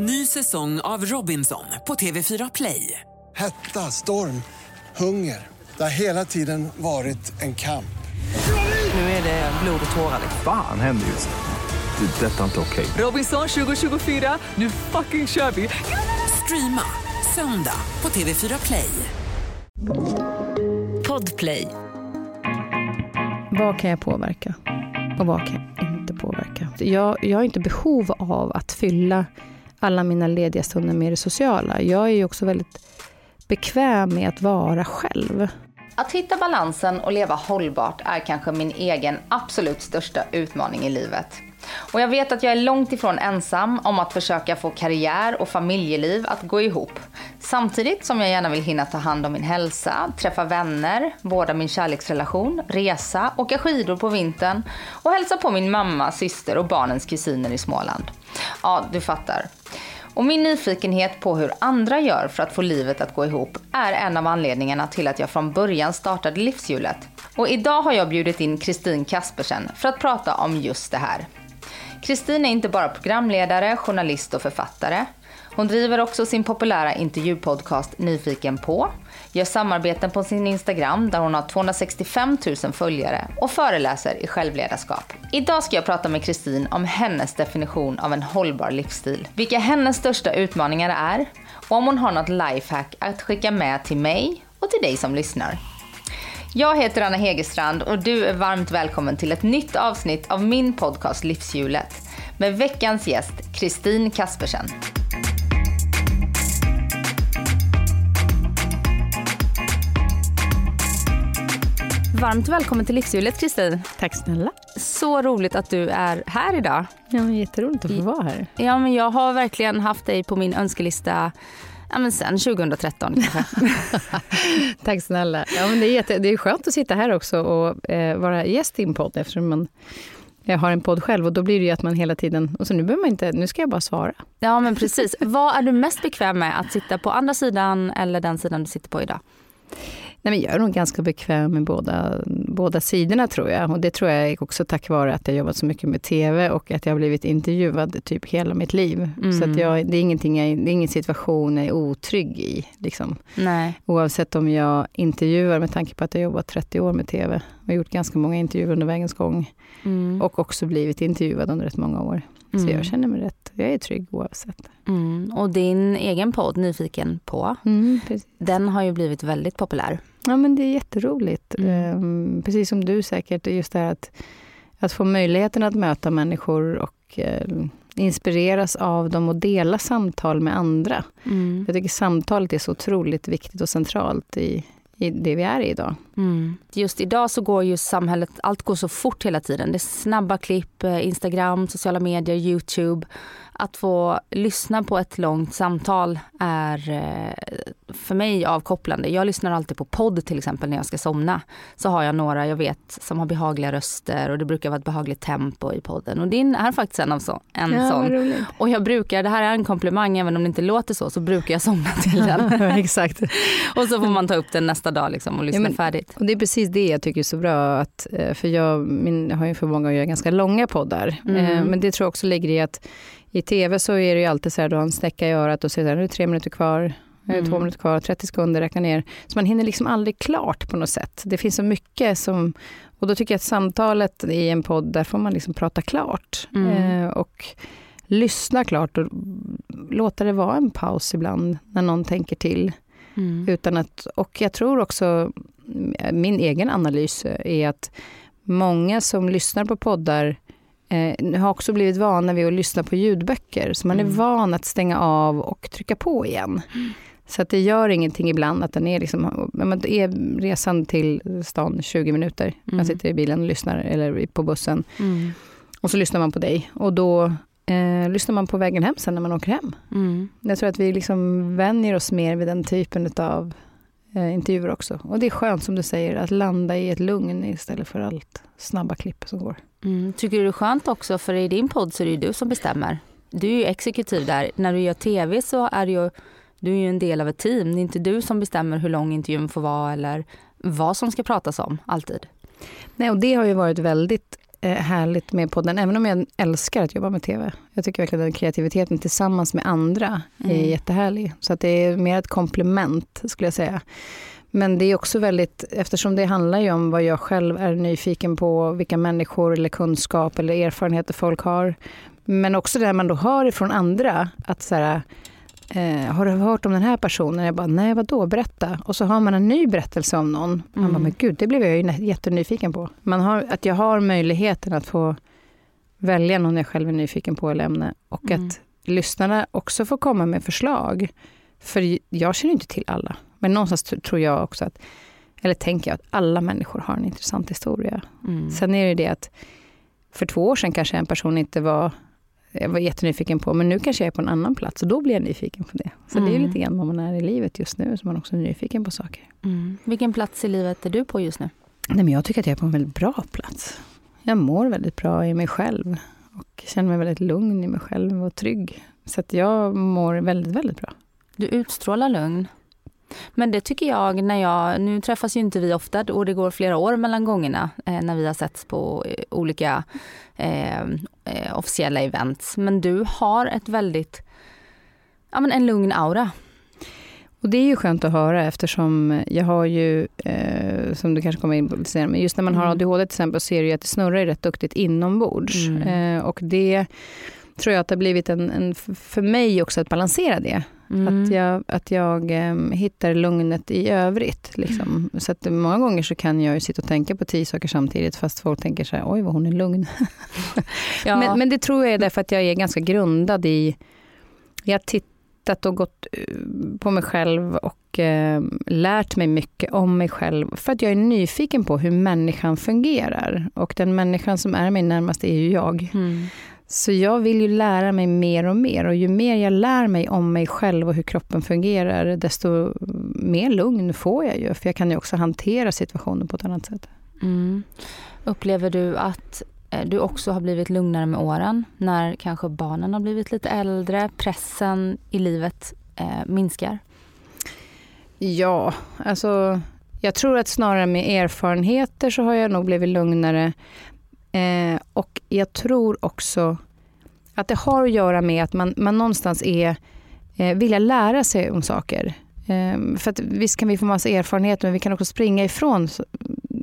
Ny säsong av Robinson på TV4 Play. Hetta, storm, hunger. Det har hela tiden varit en kamp. Nu är det blod och tårar. Fan händer just nu. Det. Detta är inte okej. Robinson 2024, nu fucking kör vi! Streama söndag på TV4 Play. Podplay. Vad kan jag påverka? Och vad kan jag inte påverka? Jag, jag har inte behov av att fylla alla mina lediga stunder med det sociala. Jag är ju också väldigt bekväm med att vara själv. Att hitta balansen och leva hållbart är kanske min egen absolut största utmaning i livet. Och jag vet att jag är långt ifrån ensam om att försöka få karriär och familjeliv att gå ihop. Samtidigt som jag gärna vill hinna ta hand om min hälsa, träffa vänner, vårda min kärleksrelation, resa, åka skidor på vintern och hälsa på min mamma, syster och barnens kusiner i Småland. Ja, du fattar. Och min nyfikenhet på hur andra gör för att få livet att gå ihop är en av anledningarna till att jag från början startade Livshjulet. Och idag har jag bjudit in Kristin Kaspersen för att prata om just det här. Kristin är inte bara programledare, journalist och författare. Hon driver också sin populära intervjupodcast Nyfiken på, gör samarbeten på sin Instagram där hon har 265 000 följare och föreläser i självledarskap. Idag ska jag prata med Kristin om hennes definition av en hållbar livsstil, vilka hennes största utmaningar är och om hon har något lifehack att skicka med till mig och till dig som lyssnar. Jag heter Anna Hegerstrand och du är varmt välkommen till ett nytt avsnitt av min podcast Livshjulet med veckans gäst Kristin Kaspersen. Varmt välkommen till Livshjulet Kristin. Tack snälla. Så roligt att du är här idag. Ja, men jätteroligt att få vara här. Ja, men jag har verkligen haft dig på min önskelista ja, men sen 2013 kanske. Tack snälla. Ja, men det, är jätte, det är skönt att sitta här också och eh, vara gäst i en podd eftersom man jag har en podd själv och då blir det ju att man hela tiden, och så nu behöver man inte, nu ska jag bara svara. Ja men precis. Vad är du mest bekväm med, att sitta på andra sidan eller den sidan du sitter på idag? Nej, men jag är nog ganska bekväm med båda, båda sidorna tror jag. Och det tror jag också tack vare att jag jobbat så mycket med TV och att jag har blivit intervjuad typ hela mitt liv. Mm. Så att jag, det, är ingenting jag, det är ingen situation jag är otrygg i. Liksom. Nej. Oavsett om jag intervjuar, med tanke på att jag jobbat 30 år med TV och gjort ganska många intervjuer under vägens gång. Mm. Och också blivit intervjuad under rätt många år. Så Mm. jag känner mig rätt, jag är trygg oavsett. Mm. Och din egen podd Nyfiken på, Mm, den har ju blivit väldigt populär. Ja, men det är jätteroligt. Mm. Ehm, precis som du säkert, just det här att, att få möjligheten att möta människor och eh, inspireras av dem och dela samtal med andra. Mm. Jag tycker samtalet är så otroligt viktigt och centralt i, i det vi är i idag. Mm. Just idag så går ju samhället, allt går så fort hela tiden. Det är snabba klipp, eh, Instagram, sociala medier, Youtube. Att få lyssna på ett långt samtal är eh, för mig avkopplande. Jag lyssnar alltid på podd till exempel när jag ska somna. Så har jag några jag vet som har behagliga röster och det brukar vara ett behagligt tempo i podden. Och din är faktiskt en, av så, en Ja, sån. Och jag brukar, det här är en komplimang även om det inte låter så, så brukar jag somna till den. Exakt. och så får man ta upp den nästa dag liksom och lyssna men- färdigt. Och det är precis det jag tycker är så bra. Att, eh, för jag, min, har ju förmåga att göra ganska långa poddar. Mm. Eh, Men det tror jag också ligger i att i tv så är det ju alltid så här, du har en snäcka i örat och så är det, nu är det tre minuter kvar, nu är det två Mm. minuter kvar, 30 sekunder, räkna ner. Så man hinner liksom aldrig klart på något sätt. Det finns så mycket som, och då tycker jag att samtalet i en podd, där får man liksom prata klart. Mm. Eh, och lyssna klart och låta det vara en paus ibland när någon tänker till. Mm. Utan att, och jag tror också, min egen analys är att många som lyssnar på poddar eh, har också blivit vana vid att lyssna på ljudböcker. Så man är Mm. van att stänga av och trycka på igen. Så att det gör ingenting ibland att den är liksom, men är resan till stan 20 minuter. Mm. Man sitter i bilen och lyssnar, eller på bussen. Mm. Och så lyssnar man på dig. Och då eh, lyssnar man på vägen hem sen när man åker hem. Mm. Jag tror att vi liksom vänjer oss mer vid den typen av eh, intervjuer också. Och det är skönt som du säger att landa i ett lugn istället för allt snabba klipp som går. Mm. Tycker du det är skönt också, för i din podd så är det ju du som bestämmer. Du är ju exekutiv där. När du gör tv så är ju, du är ju en del av ett team. Det är inte du som bestämmer hur lång intervjun får vara eller vad som ska pratas om, alltid. Nej, och det har ju varit väldigt härligt med podden, även om jag älskar att jobba med TV. Jag tycker verkligen att den kreativiteten tillsammans med andra är Mm. jättehärlig. Så att det är mer ett komplement, skulle jag säga. Men det är också väldigt, eftersom det handlar ju om vad jag själv är nyfiken på, vilka människor eller kunskap eller erfarenheter folk har. Men också det man då hör ifrån andra, att så här, eh, har du hört om den här personen? Jag bara, nej vadå, berätta. Och så har man en ny berättelse om någon. Man Mm. bara, men gud, det blev jag ju jättenyfiken på. Man har, att jag har möjligheten att få välja någon jag själv är nyfiken på eller ämne. Och Mm. att lyssnarna också får komma med förslag. För jag känner inte till alla. Men någonstans tr- tror jag också att, eller tänker jag att alla människor har en intressant historia. Mm. Sen är det det att för två år sedan kanske en person inte var, jag var jättenyfiken på, men nu kanske jag är på en annan plats och då blir jag nyfiken på det. Så det är Mm. lite grann vad man är i livet just nu, så man också är nyfiken på saker. Mm. Vilken plats i livet är du på just nu? Nej, men jag tycker att jag är på en väldigt bra plats. Jag mår väldigt bra i mig själv och känner mig väldigt lugn i mig själv och trygg. Så att jag mår väldigt, väldigt bra. Du utstrålar lugn. Men det tycker jag när jag, nu träffas ju inte vi ofta och det går flera år mellan gångerna eh, när vi har setts på eh, olika eh, eh, officiella events. Men du har ett väldigt, ja men en lugn aura. Och det är ju skönt att höra eftersom jag har ju, eh, som du kanske kommer in på lite senare, men just när man har Mm. ADHD till exempel så är det ju att det snurrar rätt duktigt inombords. Mm. Eh, och det tror jag att det har blivit en, en, för mig också att balansera det. Mm. Att jag, att jag eh, hittar lugnet i övrigt. Liksom. Mm. Så att många gånger så kan jag ju sitta och tänka på tio saker samtidigt fast folk tänker så här, oj vad hon är lugn. ja. Men, men det tror jag är därför att jag är ganska grundad i... Jag har tittat och gått eh, på mig själv och eh, lärt mig mycket om mig själv. För att jag är nyfiken på hur människan fungerar. Och den människan som är mig närmast är ju jag. Mm. Så jag vill ju lära mig mer och mer. Och ju mer jag lär mig om mig själv och hur kroppen fungerar, desto mer lugn får jag ju. För jag kan ju också hantera situationen på ett annat sätt. Mm. Upplever du att eh, du också har blivit lugnare med åren när kanske barnen har blivit lite äldre, pressen i livet eh, minskar? Ja, alltså jag tror att snarare med erfarenheter så har jag nog blivit lugnare. Eh, och jag tror också att det har att göra med att man, man någonstans är, eh, vilja lära sig om saker. Eh, för att visst kan vi få massa erfarenheter, men vi kan också springa ifrån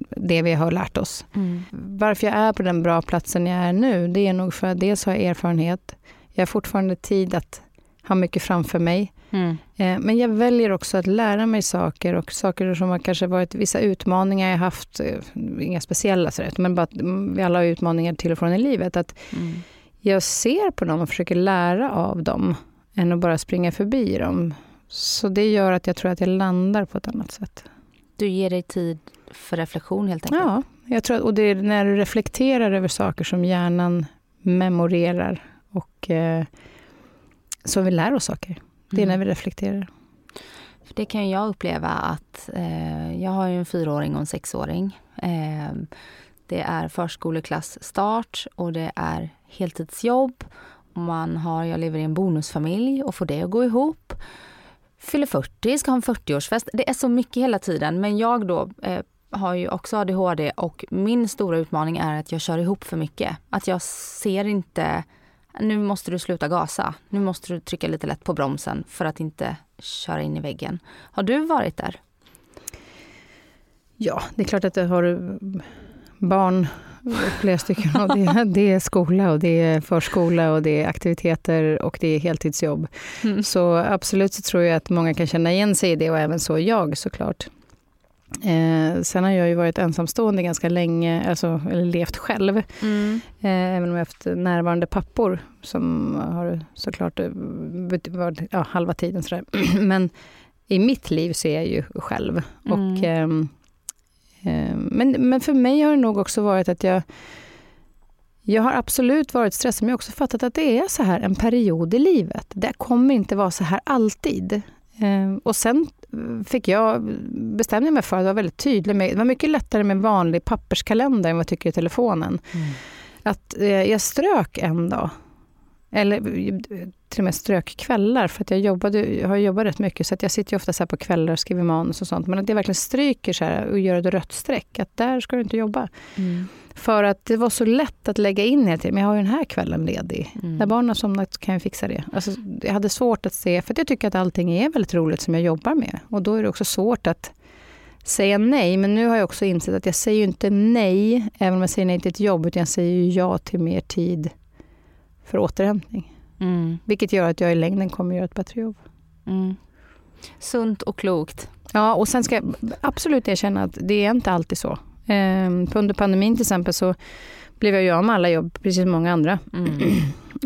det vi har lärt oss. Varför jag är på den bra platsen jag är nu, det är nog för att dels har jag erfarenhet, jag har fortfarande tid att ha mycket framför mig. Mm. Eh, Men jag väljer också att lära mig saker och saker som har kanske varit vissa utmaningar jag haft, eh, inga speciella sådär, men bara att mm, vi alla har utmaningar till och från i livet. Att Mm. jag ser på dem och försöker lära av dem, än att bara springa förbi dem. Så det gör att jag tror att jag landar på ett annat sätt. Du ger dig tid för reflektion helt enkelt? Ja, jag tror, och det är när du reflekterar över saker som hjärnan memorerar och eh, så vi lär oss saker. Det är Mm. när vi reflekterar. För det kan jag uppleva att eh, jag har ju en fyraåring och en sexåring. Eh, det är förskoleklass start och det är heltidsjobb. Man har, jag lever i en bonusfamilj och får det att gå ihop. Fyller 40, ska ha en 40-årsfest. Det är så mycket hela tiden. Men jag då eh, har ju också ADHD och min stora utmaning är att jag kör ihop för mycket. Att jag ser inte nu måste du sluta gasa. Nu måste du trycka lite lätt på bromsen för att inte köra in i väggen. Har du varit där? Ja, det är klart att jag har barn, flera stycken. Och det, det är skola och det är förskola och det är aktiviteter och det är heltidsjobb. Mm. Så absolut så tror jag att många kan känna igen sig i det och även så jag såklart. Eh, sen har jag ju varit ensamstående ganska länge, alltså, eller levt själv. Mm. Eh, även om jag haft närvarande pappor som har såklart eh, varit ja, halva tiden. Sådär. Men i mitt liv så är jag ju själv. Mm. Och, ehm, ehm, men, men för mig har det nog också varit att jag jag har absolut varit stressad, men jag har också fattat att det är så här en period i livet. Det kommer inte vara så här alltid. Ehm, och sen fick jag, bestämde mig för att vara väldigt tydlig med, det var mycket lättare med vanlig papperskalender än vad jag tycker i telefonen. Mm. Att eh, jag strök en dag. Eller till och med strök kvällar, för att jag, jobbade, jag har jobbat rätt mycket, så att jag sitter ofta så på kvällar och skriver manus och sånt. Men att jag verkligen stryker så här och gör ett rött streck, att där ska du inte jobba. Mm. För att det var så lätt att lägga in hela tiden. Men jag har ju den här kvällen ledig. Mm. När barnen har somnat kan jag fixa det. Alltså, jag hade svårt att se, för jag tycker att allting är väldigt roligt som jag jobbar med. Och då är det också svårt att säga nej. Men nu har jag också insett att jag säger ju inte nej, även om jag säger nej till ett jobb, utan jag säger ju ja till mer tid för återhämtning. Mm. Vilket gör att jag i längden kommer göra ett bättre jobb. Mm. Sunt och klokt. Ja, och sen ska jag absolut erkänna att det är inte alltid så. Ehm, under pandemin till exempel så blev jag ju av med alla jobb, precis som många andra. Mm.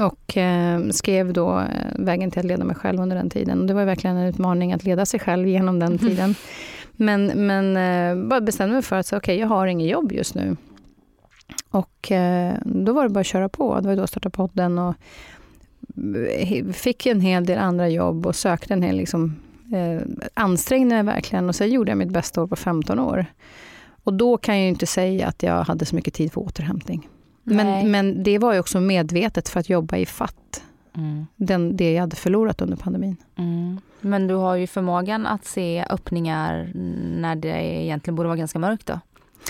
Och eh, skrev då eh, Vägen till att leda mig själv under den tiden. Och det var verkligen en utmaning att leda sig själv genom den tiden. Men, men eh, bara bestämde mig för att okej, okay, jag har inget jobb just nu. Och eh, då var det bara att köra på. Det var då jag startade podden och eh, fick en hel del andra jobb och sökte en hel liksom, eh, ansträngde mig verkligen. Och sen gjorde jag mitt bästa år på 15 år. Och då kan jag ju inte säga att jag hade så mycket tid för återhämtning. Men, men det var ju också medvetet för att jobba i fatt. Mm. Den, det jag hade förlorat under pandemin. Mm. Men du har ju förmågan att se öppningar när det egentligen borde vara ganska mörkt då?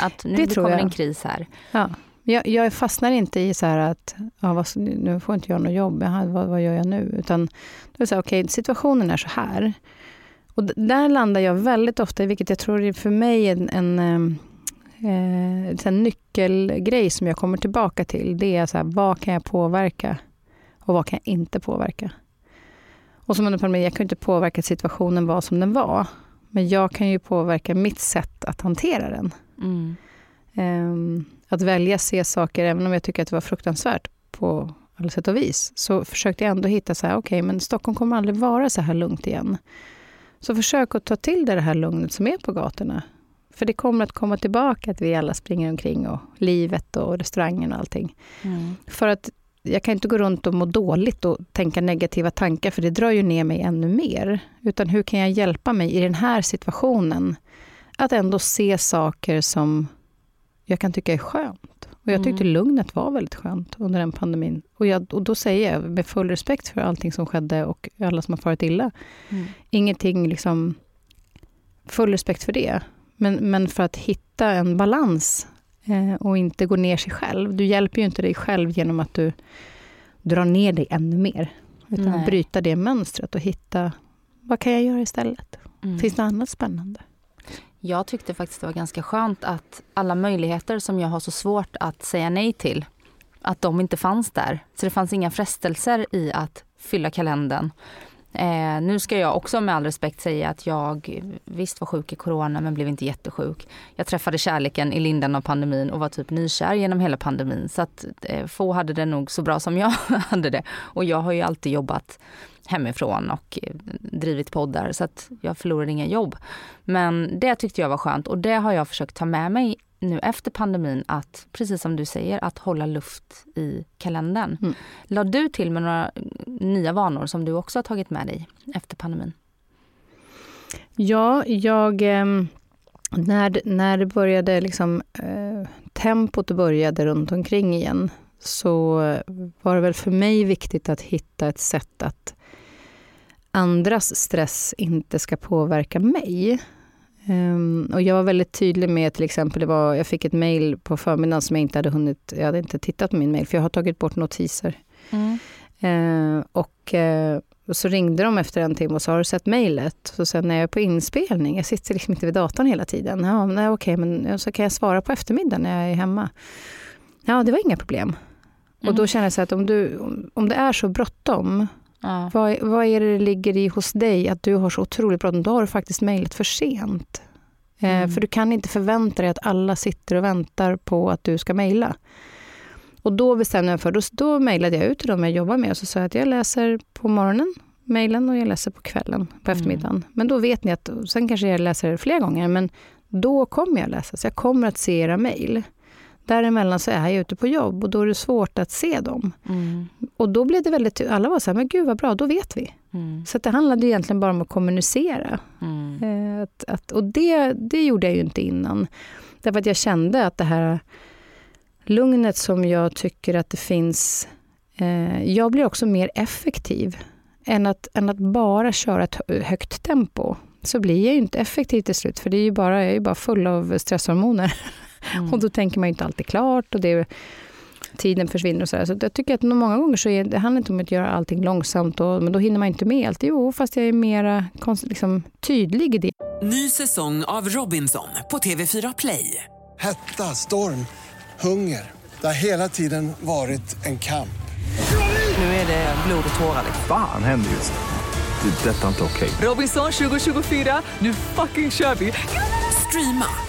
Att nu Det tror kommer jag. en kris här. Ja. Jag, jag fastnar inte i så här att ja, vad, nu får inte jag något jobb, Jaha, vad, vad gör jag nu? Utan då är det okej, situationen är så här. Och där landar jag väldigt ofta vilket jag tror är för mig en, en, eh, en nyckelgrej som jag kommer tillbaka till. Det är så här, vad kan jag påverka och vad kan jag inte påverka? Och som under pandemin, jag kan ju inte påverka att situationen var som den var. Men jag kan ju påverka mitt sätt att hantera den. Mm. Ehm, att välja se saker, även om jag tycker att det var fruktansvärt på alla sätt och vis, så försökte jag ändå hitta så här, okej, men Stockholm kommer aldrig vara så här lugnt igen. Så försök att ta till dig det här lugnet som är på gatorna. För det kommer att komma tillbaka att vi alla springer omkring och livet och restaurangen och allting. Mm. För att jag kan inte gå runt och må dåligt och tänka negativa tankar, för det drar ju ner mig ännu mer. Utan hur kan jag hjälpa mig i den här situationen att ändå se saker som jag kan tycka är skönt. Och jag tyckte Mm. lugnet var väldigt skönt under den pandemin. Och, jag, och då säger jag med full respekt för allting som skedde och alla som har farit illa. Mm. Ingenting liksom... Full respekt för det. Men, men för att hitta en balans eh, och inte gå ner sig själv. Du hjälper ju inte dig själv genom att du drar ner dig ännu mer. Utan Nej. bryta det mönstret och hitta, vad kan jag göra istället? Mm. Finns det annat spännande? Jag tyckte faktiskt det var ganska skönt att alla möjligheter som jag har så svårt att säga nej till, att de inte fanns där. Så det fanns inga frestelser i att fylla kalendern. Eh, nu ska jag också med all respekt säga att jag visst var sjuk i corona men blev inte jättesjuk. Jag träffade kärleken i lindan av pandemin och var typ nykär genom hela pandemin. Så att eh, få hade det nog så bra som jag hade det. Och jag har ju alltid jobbat hemifrån och eh, drivit poddar så att jag förlorade inga jobb. Men det tyckte jag var skönt och det har jag försökt ta med mig nu efter pandemin att, precis som du säger, att hålla luft i kalendern. Mm. La du till med några nya vanor som du också har tagit med dig efter pandemin? Ja, jag... ehm, när, när det började liksom... Eh, tempot började runt omkring igen så var det väl för mig viktigt att hitta ett sätt att andras stress inte ska påverka mig. Ehm, och jag var väldigt tydlig med till exempel, det var, jag fick ett mejl på förmiddagen som jag inte hade hunnit, jag hade inte tittat på min mejl för jag har tagit bort notiser. Eh, och eh, och så ringde de efter en timme och sa, har du sett mejlet? Så sen när jag är på inspelning, jag sitter liksom inte vid datorn hela tiden. Ja, nej, okej, men så kan jag svara på eftermiddagen när jag är hemma. Ja, det var inga problem. Och då känner jag så att om, du, om det är så bråttom, Ja. vad, vad är det det ligger i hos dig att du har så otroligt bråttom? Då har du faktiskt mejlet för sent. Eh, Mm. För du kan inte förvänta dig att alla sitter och väntar på att du ska mejla. Och då bestämde jag för, då, då mejlade jag ut till dem jag jobbar med och så sa jag att jag läser på morgonen mejlen och jag läser på kvällen, på Mm. eftermiddagen. Men då vet ni att, sen kanske jag läser fler gånger, men då kommer jag läsa. Så jag kommer att se era mejl. Däremellan så är jag ute på jobb och då är det svårt att se dem. Mm. Och då blev det väldigt, alla var så här, men gud vad bra, då vet vi. Mm. Så det handlade egentligen bara om att kommunicera. Mm. Eh, Att, att, och det, det gjorde jag ju inte innan. Därför att jag kände att det här lugnet som jag tycker att det finns eh, jag blir också mer effektiv. Än att, än att bara köra ett högt tempo. Så blir jag ju inte effektiv till slut, för det är ju bara, jag är ju bara full av stresshormoner. Mm. och då tänker man ju inte alltid klart. Och det tiden försvinner och så, så jag tycker att många gånger så är, det handlar inte om att göra allting långsamt, och, men då hinner man inte med allt. Jo, fast jag är mera liksom, tydlig i det. Ny säsong av Robinson på TV4 Play. Hetta, storm, hunger. Det har hela tiden varit en kamp. Nu är det blod och tårar. Fan händer just det. Det är detta inte okej. Robinson 2024, nu fucking kör vi! Streama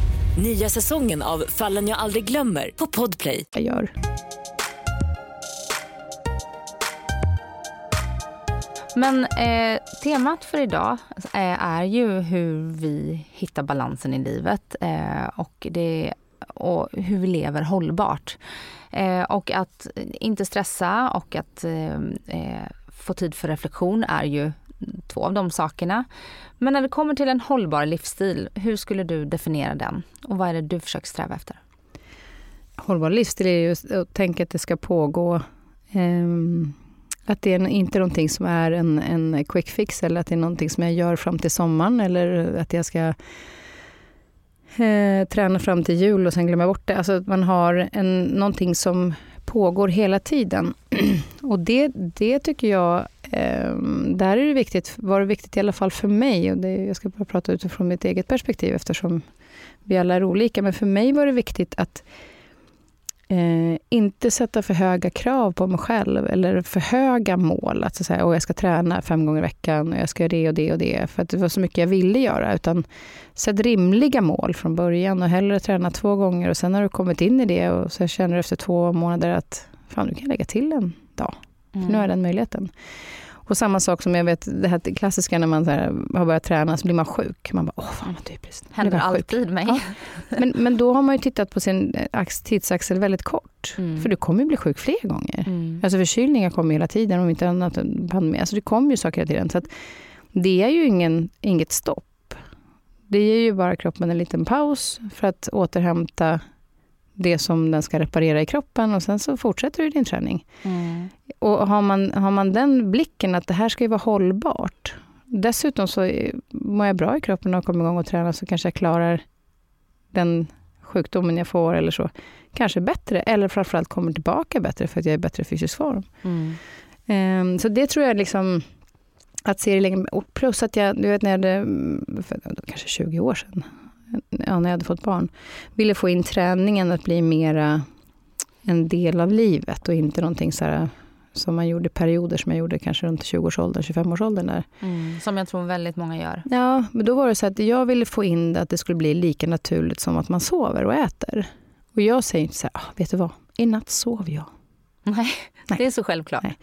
Nya säsongen av Fallen jag aldrig glömmer på Podplay. Jag gör. Men eh, temat för idag eh, är ju hur vi hittar balansen i livet eh, och, det, och hur vi lever hållbart. Eh, och att inte stressa och att eh, eh få tid för reflektion är ju två av de sakerna. Men när det kommer till en hållbar livsstil, hur skulle du definiera den? Och vad är det du försöker sträva efter? Hållbar livsstil är ju att tänka att det ska pågå ehm, att det är inte någonting som är en, en quick fix eller att det är någonting som jag gör fram till sommaren eller att jag ska eh, träna fram till jul och sen glömma bort det. Alltså att man har en, någonting som pågår hela tiden. och det, det tycker jag, eh, där är det viktigt, var det viktigt i alla fall för mig, och det, jag ska bara prata utifrån mitt eget perspektiv eftersom vi alla är olika, men för mig var det viktigt att Eh, inte sätta för höga krav på mig själv eller för höga mål. Att säga, oh, jag ska träna fem gånger i veckan och jag ska göra det och det och det. För att det var så mycket jag ville göra. Utan sätt rimliga mål från början och hellre träna två gånger. Och sen har du kommit in i det och så känner du efter två månader att fan, du kan lägga till en dag. Mm. Nu har jag den möjligheten. Och samma sak som jag vet, det här klassiska när man här, har börjat träna så blir man sjuk. Man bara, åh fan vad typiskt. Händer alltid mig. Ja. Men, men då har man ju tittat på sin tidsaxel väldigt kort. Mm. För du kommer ju bli sjuk fler gånger. Mm. Alltså förkylningar kommer hela tiden, om inte annat pandemi. Alltså det kommer ju saker hela tiden. Så att det är ju ingen, inget stopp. Det ger ju bara kroppen en liten paus för att återhämta det som den ska reparera i kroppen och sen så fortsätter du din träning. Mm. Och har man, har man den blicken att det här ska ju vara hållbart. Dessutom så mår jag bra i kroppen och kommer igång och tränar så kanske jag klarar den sjukdomen jag får eller så. Kanske bättre, eller framförallt kommer tillbaka bättre för att jag är i bättre fysisk form. Mm. Um, så det tror jag liksom att se det länge. plus att jag, du vet när jag hade, för, kanske 20 år sedan, ja, när jag hade fått barn, ville få in träningen att bli mera en del av livet och inte någonting så här, som man gjorde perioder som jag gjorde kanske runt 20-årsåldern, 25-årsåldern. Där. Mm, som jag tror väldigt många gör. Ja, men då var det så att jag ville få in det att det skulle bli lika naturligt som att man sover och äter. Och jag säger inte så här, ah, vet du vad, i natt sov jag. Nej, Nej. det är så självklart. Nej.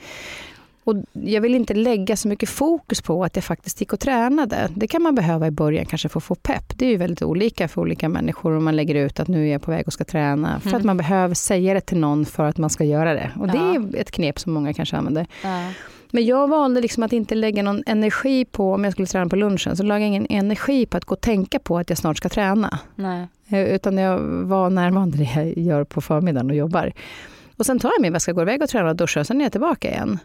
Och jag vill inte lägga så mycket fokus på att jag faktiskt gick och tränade. Det kan man behöva i början kanske för att få pepp. Det är ju väldigt olika för olika människor om man lägger ut att nu är jag på väg och ska träna. Mm. För att mm. man behöver säga det till någon för att man ska göra det. Och det ja. är ett knep som många kanske använder. Ja. Men jag valde liksom att inte lägga någon energi på, om jag skulle träna på lunchen, så lade jag ingen energi på att gå och tänka på att jag snart ska träna. Nej. Eh, utan jag var närvarande det jag gör på förmiddagen och jobbar. Och sen tar jag min väska, går iväg och tränar och duschar, och sen är jag tillbaka igen.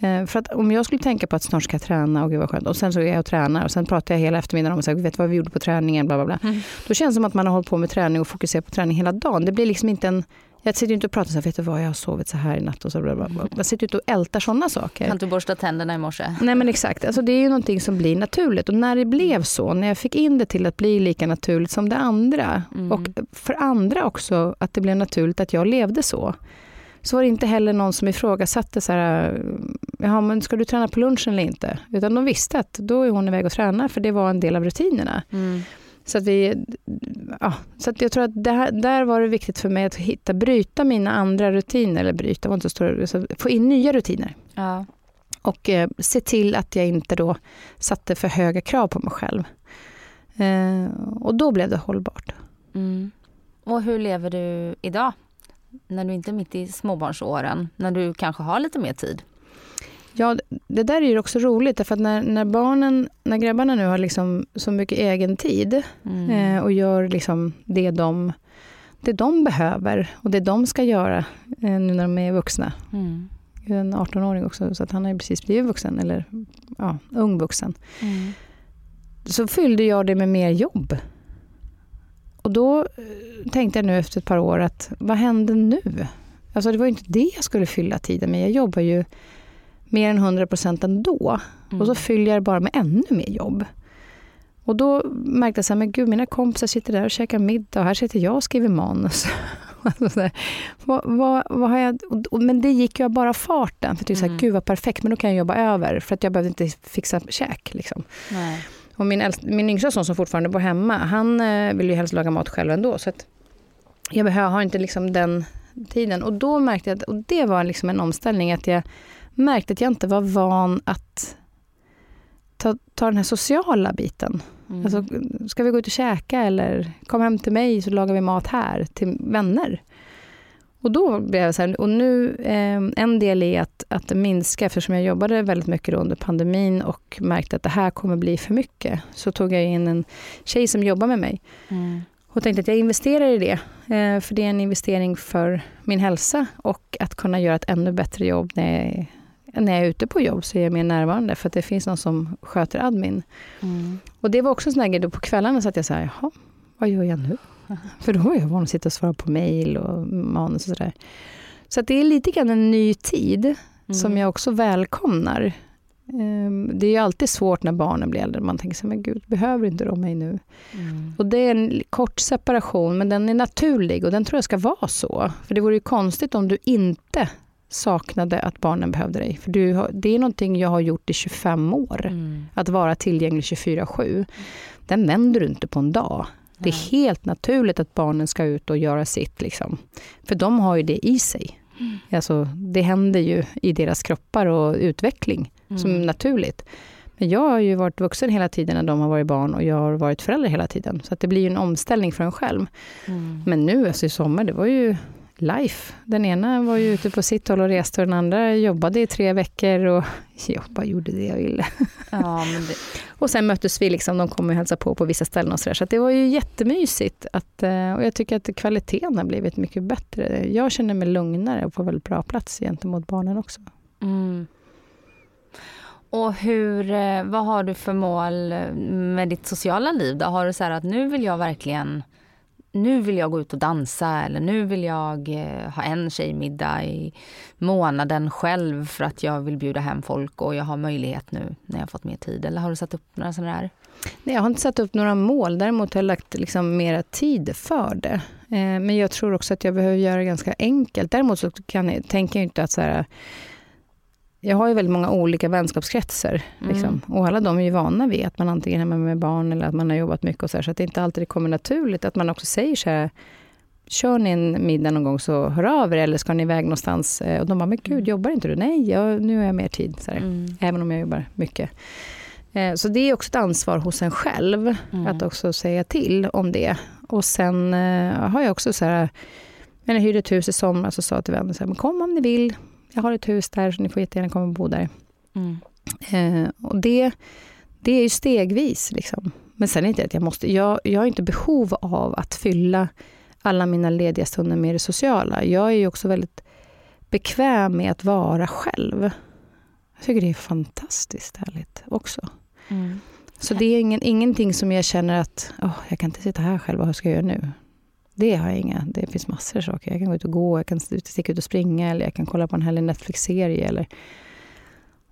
Eh, för att om jag skulle tänka på att snart ska jag träna, och gud vad skönt, och sen så är jag och tränar och sen pratar jag hela eftermiddagen om och säger, vet vad vi gjorde på träningen, bla bla bla. Mm. Då känns det som att man har hållit på med träning och fokuserat på träning hela dagen. Det blir liksom inte en jag sitter inte och pratar så här, vet du vad, jag har sovit så här i natt och så bla bla bla. Jag sitter inte och ältar sådana saker. Kan du borsta tänderna i morse? Nej men exakt, alltså, det är ju någonting som blir naturligt. Och när det blev så, när jag fick in det till att bli lika naturligt som det andra, mm. och för andra också att det blev naturligt att jag levde så, så var det inte heller någon som ifrågasatte så här, jaha, men ska du träna på lunchen eller inte? Utan de visste att då är hon iväg och tränar, för det var en del av rutinerna. Mm. Så att vi, ja, så att jag tror att här, där var det viktigt för mig att hitta, bryta mina andra rutiner, eller bryta var inte så stora, så få in nya rutiner. Ja. Och eh, se till att jag inte då satte för höga krav på mig själv. Eh, och då blev det hållbart. Mm. Och hur lever du idag? När du inte är mitt i småbarnsåren, när du kanske har lite mer tid? Ja, det där är ju också roligt, därför att när, när barnen, när grabbarna nu har liksom så mycket egen tid Mm. eh, och gör liksom det, de, det de behöver och det de ska göra eh, nu när de är vuxna. Mm. Jag är en 18-åring också, så att han har ju precis blivit vuxen, eller ja, ung vuxen. Mm. Så fyllde jag det med mer jobb. Och då eh, tänkte jag nu efter ett par år att vad hände nu? Alltså det var ju inte det jag skulle fylla tiden med. Jag jobbar ju mer än 100 procent ändå. Mm. Och så fyller jag det bara med ännu mer jobb. Och då märkte jag så här, men gud, mina kompisar sitter där och käkar middag och här sitter jag och skriver manus. Alltså vad, vad, vad har jag, men det gick ju av bara farten. För det är så här, Mm. gud vad perfekt, men då kan jag jobba över. För att jag behövde inte fixa käk. Liksom. Nej. Och min, äldst, min yngsta son som fortfarande bor hemma, han eh, vill ju helst laga mat själv ändå. Så jag behöver, har inte liksom den tiden. Och då märkte jag, att, och det var liksom en omställning, att jag märkte att jag inte var van att ta, ta den här sociala biten. Mm. Alltså, ska vi gå ut och käka eller kom hem till mig så lagar vi mat här till vänner. Och då blev jag så här, och nu, eh, en del är att, att minska, eftersom jag jobbade väldigt mycket under pandemin och märkte att det här kommer bli för mycket, så tog jag in en tjej som jobbar med mig Mm. och tänkte att jag investerar i det, eh, för det är en investering för min hälsa och att kunna göra ett ännu bättre jobb när jag, är- när jag är ute på jobb så är jag mer närvarande, för att det finns någon som sköter admin. Mm. Och det var också en sån grej, då på kvällarna satt jag så här, jaha, vad gör jag nu? För då var jag van att sitta och svara på mejl och manus och sådär. Så det är lite grann en ny tid som jag också välkomnar. Ehm, Det är ju alltid svårt när barnen blir äldre. Man tänker så här, men gud, behöver inte de mig nu? Mm. Och det är en kort separation, men den är naturlig och den tror jag ska vara så. För det vore ju konstigt om du inte saknade att barnen behövde dig. För du har, det är någonting jag har gjort i 25 år. Mm. Att vara tillgänglig 24-7. Den vänder du inte på en dag. Det är helt naturligt att barnen ska ut och göra sitt. Liksom. För de har ju det i sig. Alltså, det händer ju i deras kroppar och utveckling som är naturligt. Men jag har ju varit vuxen hela tiden när de har varit barn och jag har varit förälder hela tiden. Så att det blir ju en omställning för en själv. Mm. Men nu, alltså i sommar, det var ju life. Den ena var ju ute på sitt håll och reste och den andra jobbade i tre veckor och jag bara gjorde det jag ville. Ja, det, Och sen möttes vi, liksom, de kom och hälsade på på vissa ställen och sådär. Så det var ju jättemysigt. Att, eh, och jag tycker att kvaliteten har blivit mycket bättre. Jag känner mig lugnare och på väldigt bra plats gentemot barnen också. mm. Och hur, eh, vad har du för mål eh, med ditt sociala liv? Då? Har du så här att nu vill jag verkligen nu vill jag gå ut och dansa eller nu vill jag eh, ha en tjejmiddag i månaden själv för att jag vill bjuda hem folk och jag har möjlighet nu när jag har fått mer tid. Eller har du satt upp några sådana där? Nej, jag har inte satt upp några mål, däremot har jag lagt liksom mera tid för det. Eh, men jag tror också att jag behöver göra det ganska enkelt. Däremot så kan jag, tänker jag inte att så här, jag har ju väldigt många olika vänskapskretsar. Liksom. Och alla de är ju vana vid att man antingen är hemma med barn eller att man har jobbat mycket. och Så, här, så att det inte alltid kommer naturligt. Att man också säger så här, kör ni en middag någon gång så hör av er eller ska ni iväg någonstans? Eh, Och de bara, men gud, jobbar inte du? Nej, jag, nu har jag mer tid. Så Mm. Även om jag jobbar mycket. Eh, Så det är också ett ansvar hos en själv Mm. att också säga till om det. Och sen eh, har jag också så här, men jag hyrde ett hus i somras och sa till vänner så här, men kom om ni vill. Jag har ett hus där så ni får jättegärna komma och bo där. Mm. Eh, och det, det är ju stegvis. Liksom. Men sen är det inte att jag måste, jag, jag har inte behov av att fylla alla mina lediga stunder med det sociala. Jag är ju också väldigt bekväm med att vara själv. Jag tycker det är fantastiskt härligt också. Mm. Så det är ingen, ingenting som jag känner att åh, jag kan inte sitta här själv, vad ska jag göra nu? Det har jag inga. Det finns massor av saker. Jag kan gå ut och gå, jag kan sticka ut och springa eller jag kan kolla på en härlig Netflix-serie. Eller...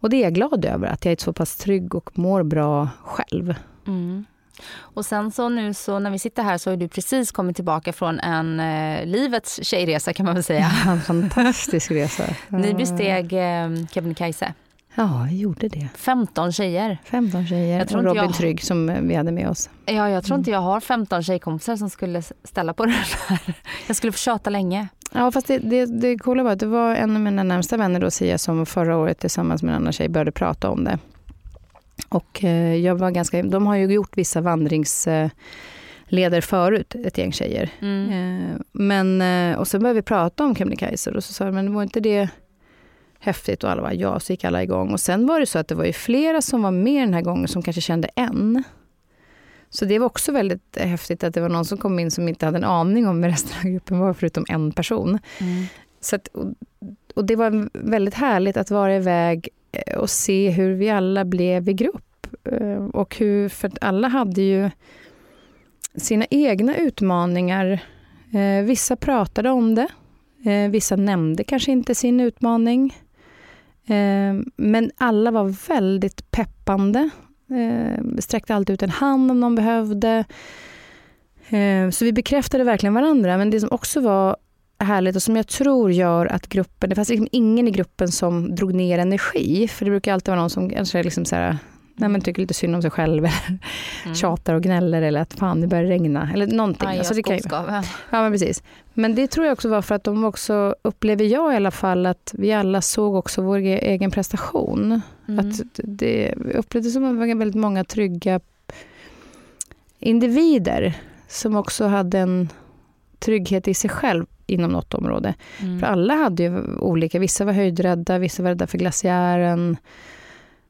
Och det är jag glad över, att jag är så pass trygg och mår bra själv. Mm. Och sen så nu så när vi sitter här så har du precis kommit tillbaka från en eh, livets tjejresa kan man väl säga. En fantastisk resa. Ni besteg eh, Kebnekaise. Ja, vi gjorde det. 15 tjejer. 15 tjejer Jag tror och Robin jag- Trygg som vi hade med oss. Ja, jag tror Mm. inte jag har 15 tjejkompisar som skulle ställa på det här. Jag skulle få tjata länge. Ja, fast det, det, det coola var att det var en av mina närmsta vänner då, Sia, som förra året tillsammans med en annan tjej började prata om det. Och eh, jag var ganska, de har ju gjort vissa vandringsleder förut, ett gäng tjejer. Eh, men, och sen började vi prata om Kebnekaise och så sa jag, men var inte det häftigt? Och alla var ja, så gick alla igång. Och sen var det så att det var ju flera som var med den här gången som kanske kände en. Så det var också väldigt häftigt att det var någon som kom in som inte hade en aning om vem resten av gruppen var, förutom en person. Så att, och, och det var väldigt härligt att vara iväg eh, och se hur vi alla blev i grupp. Eh, Och hur, för att alla hade ju sina egna utmaningar. Eh, Vissa pratade om det. Vissa nämnde kanske inte sin utmaning. Eh, Men alla var väldigt peppande. Eh, Sträckte alltid ut en hand om någon behövde. Eh, Så vi bekräftade verkligen varandra. Men det som också var härligt och som jag tror gör att gruppen, det fanns liksom ingen i gruppen som drog ner energi. För det brukar alltid vara någon som kanske liksom så här, nej, men tycker lite synd om sig själv eller tjatar och gnäller eller att fan det börjar regna eller någonting. Aj, Alltså, det kan. Ja, men precis. Men det tror jag också var för att de också, upplever jag i alla fall, att vi alla såg också vår e- egen prestation. Mm. Att det vi upplevde som att det var väldigt många trygga individer som också hade en trygghet i sig själv inom något område. Mm. För alla hade ju olika, vissa var höjdrädda, vissa var rädda för glaciären,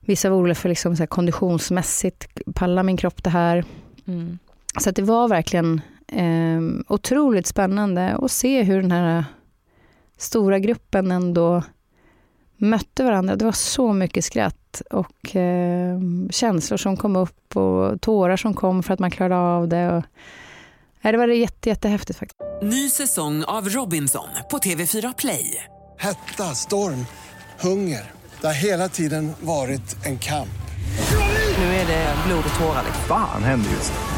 vissa var oroliga för liksom så här konditionsmässigt, pallar min kropp det här? Mm. Så att det var verkligen eh, otroligt spännande att se hur den här stora gruppen ändå mötte varandra. Det var så mycket skratt och eh, känslor som kom upp och tårar som kom för att man klarade av det. Och, nej, det var jätte, jättehäftigt faktiskt. Ny säsong av Robinson på TV4 Play. Hetta, storm, hunger. Det har hela tiden varit en kamp. Nu är det blod och tårar. liksom. Fan händer just nu.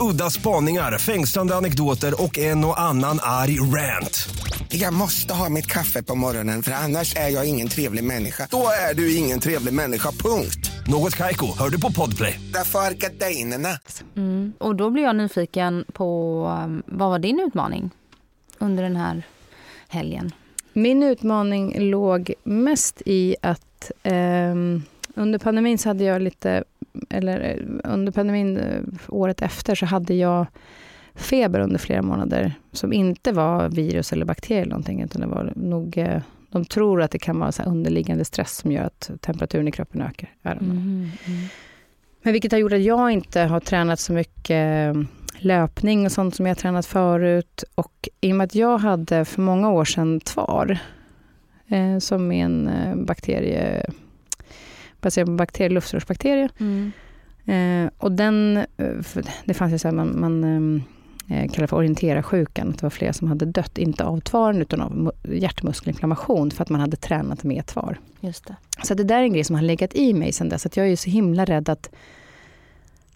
Udda spaningar, fängslande anekdoter och en och annan arg rant. Jag måste ha mitt kaffe på morgonen för annars är jag ingen trevlig människa. Då är du ingen trevlig människa, punkt. Något Kaiko, hör du på Podplay. Därför är gardinerna. Och då blir jag nyfiken på, um, vad var din utmaning under den här helgen? Min utmaning låg mest i att ehm, under pandemin så hade jag lite, eller eh, under pandemin eh, året efter så hade jag feber under flera månader som inte var virus eller bakterier eller någonting, utan det var nog, eh, de tror att det kan vara så underliggande stress som gör att temperaturen i kroppen ökar. Don't know. Men vilket har gjort att jag inte har tränat så mycket löpning och sånt som jag har tränat förut. Och i och med att jag hade för många år sedan TVAR, eh, som är en bakterie, baserad på bakterie, luftrörsbakterie. Eh, och den, eh, det fanns ju så här, man, man eh, kallar för orienterarsjukan, att det var flera som hade dött, inte av tvaren utan av mu- hjärtmuskelinflammation för att man hade tränat med tvar. Just det. Så det där är en grej som har legat i mig sen dess. Att jag är ju så himla rädd att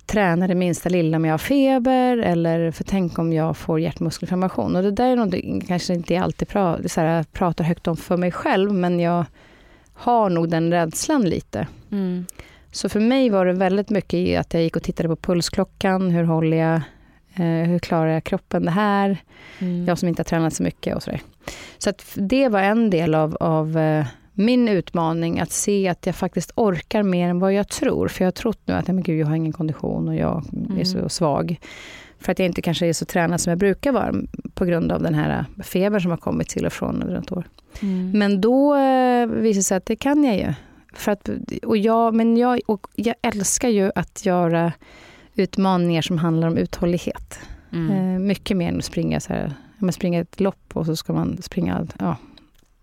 träna det minsta lilla om jag har feber eller för tänk om jag får hjärtmuskelinflammation. Och det där är något kanske inte jag alltid pra, så här, pratar högt om för mig själv men jag har nog den rädslan lite. Mm. Så för mig var det väldigt mycket i att jag gick och tittade på pulsklockan. Hur håller jag? Eh, hur klarar jag kroppen det här? Mm. Jag som inte har tränat så mycket och sådär. Så att det var en del av, av eh, min utmaning, att se att jag faktiskt orkar mer än vad jag tror. För jag har trott nu att men gud, jag har ingen kondition och jag är så svag. För att jag inte kanske är så tränad som jag brukar vara på grund av den här febern som har kommit till och från under ett år. Mm. Men då eh, visade det sig att det kan jag ju. För att, och jag, men jag, och jag älskar ju att göra utmaningar som handlar om uthållighet. Mm. Eh, mycket mer än att springa, så här, ja, men springa ett lopp och så ska man springa... Ja.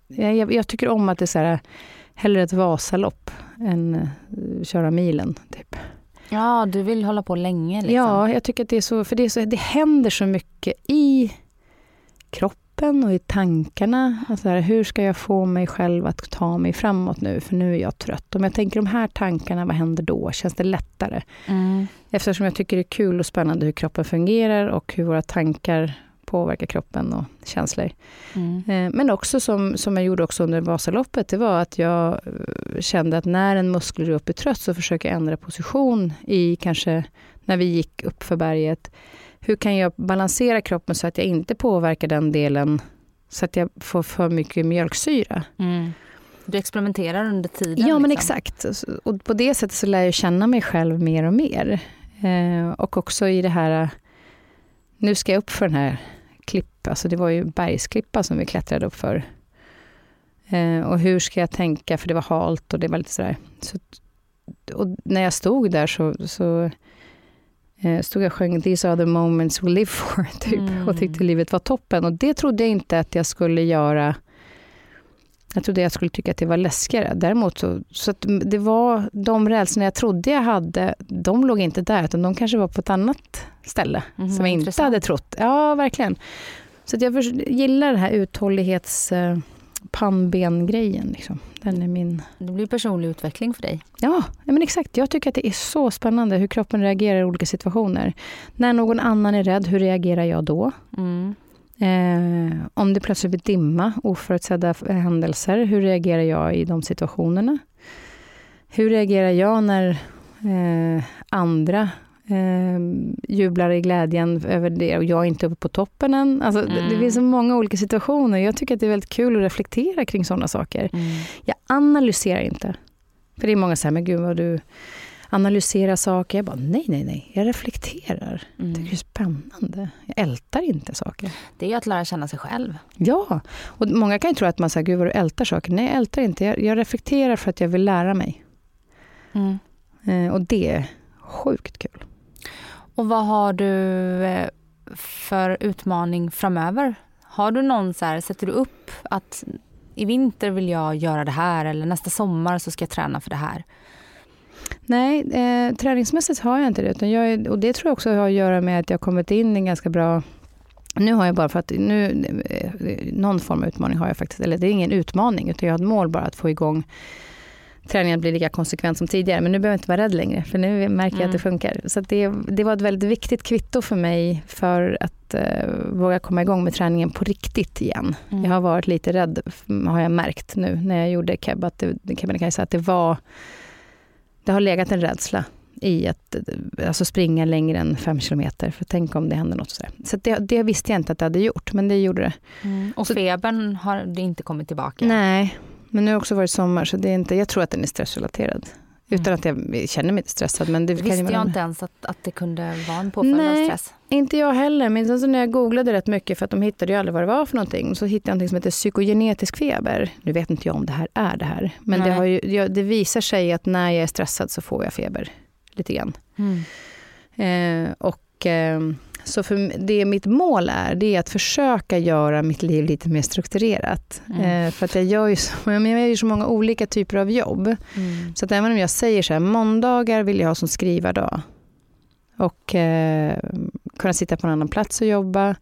Jag, jag, jag tycker om att det är så här, hellre ett Vasalopp än eh, köra milen. Typ. Ja, du vill hålla på länge liksom. Ja, jag tycker att det är så, för det, är så, det händer så mycket i kroppen och i tankarna. Alltså här, hur ska jag få mig själv att ta mig framåt nu, för nu är jag trött. Om jag tänker de här tankarna, vad händer då? Känns det lättare? Mm. Eftersom jag tycker det är kul och spännande hur kroppen fungerar och hur våra tankar påverkar kroppen och känslor. Mm. Eh, Men också som, som jag gjorde också under Vasaloppet, det var att jag eh, kände att när en muskelgrupp är trött så försöker jag ändra position i kanske när vi gick upp för berget. Hur kan jag balansera kroppen så att jag inte påverkar den delen så att jag får för mycket mjölksyra? Mm. Du experimenterar under tiden? Ja, men liksom. exakt. Och på det sättet så lär jag känna mig själv mer och mer. Eh, och också i det här, nu ska jag upp för den här klippa, alltså det var ju bergsklippa som vi klättrade upp för. Eh, och hur ska jag tänka, för det var halt och det var lite sådär. Så, och när jag stod där så, så eh, stod jag och sjöng These are the moments we live for, typ, Mm. och tyckte livet var toppen. Och det trodde jag inte att jag skulle göra jag trodde jag skulle tycka att det var läskigare. Däremot så, så att det var de rädslorna jag trodde jag hade, de låg inte där, utan de kanske var på ett annat ställe Mhm, som jag inte intressant. hade trott. Ja, verkligen. Så jag gillar den här uthållighets eh, pannben-grejen. Liksom. Den är min... Det blir personlig utveckling för dig. Ja, ja, men exakt. Jag tycker att det är så spännande hur kroppen reagerar i olika situationer. När någon annan är rädd, hur reagerar jag då? Mm. Eh, om det plötsligt blir dimma, oförutsedda händelser, hur reagerar jag i de situationerna? Hur reagerar jag när eh, andra eh, jublar i glädjen över det och jag är inte uppe på toppen än? Alltså, det, det Mm. finns så många olika situationer. Jag tycker att det är väldigt kul att reflektera kring sådana saker. Mm. Jag analyserar inte. För det är många som säger, men gud vad du analyserar saker. Jag bara, nej, nej, nej. Jag reflekterar. Mm. Det är spännande. Jag ältar inte saker. Det är ju att lära känna sig själv. Ja, och många kan ju tro att man säger, gud vad du ältar saker. Nej, jag ältar inte. Jag, jag reflekterar för att jag vill lära mig. Mm. Eh, och det är sjukt kul. Och vad har du eh, för utmaning framöver? Har du någon så här, sätter du upp att i vinter vill jag göra det här eller nästa sommar så ska jag träna för det här? Nej, eh, träningsmässigt har jag inte det. Utan jag är, och det tror jag också har att göra med att jag har kommit in i en ganska bra... Nu har jag bara för att... Nu, eh, någon form av utmaning har jag faktiskt. Eller det är ingen utmaning, utan jag har ett mål bara att få igång träningen blir lika konsekvent som tidigare. Men nu behöver jag inte vara rädd längre, för nu märker jag Mm. att det funkar. Så att det, det var ett väldigt viktigt kvitto för mig för att eh, våga komma igång med träningen på riktigt igen. Mm. Jag har varit lite rädd, har jag märkt nu när jag gjorde Keb, att det, Kebnekaise, att det var... Det har legat en rädsla i att alltså springa längre än fem kilometer, för tänk om det händer något. sådär. Så det, det visste jag inte att det hade gjort, men det gjorde det. Och Så- febern har det inte kommit tillbaka? Nej, men nu har det också varit sommar, så det är inte, jag tror att den är stressrelaterad. Utan att jag känner mig stressad. Men det visste jag inte ens att, att det kunde vara en påföljd av stress. Inte jag heller, men sen så när jag googlade rätt mycket, för att de hittade ju aldrig vad det var för någonting, så hittade jag någonting som heter psykogenetisk feber. Nu vet inte jag om det här är det här, men det, har ju, det visar sig att när jag är stressad så får jag feber, lite grann. Eh, och, eh, så för det mitt mål är, det är att försöka göra mitt liv lite mer strukturerat. Mm. Eh, för att jag gör, ju så, jag gör så många olika typer av jobb. Mm. Så att även om jag säger så här, måndagar vill jag ha som skrivardag. Och eh, kunna sitta på en annan plats och jobba.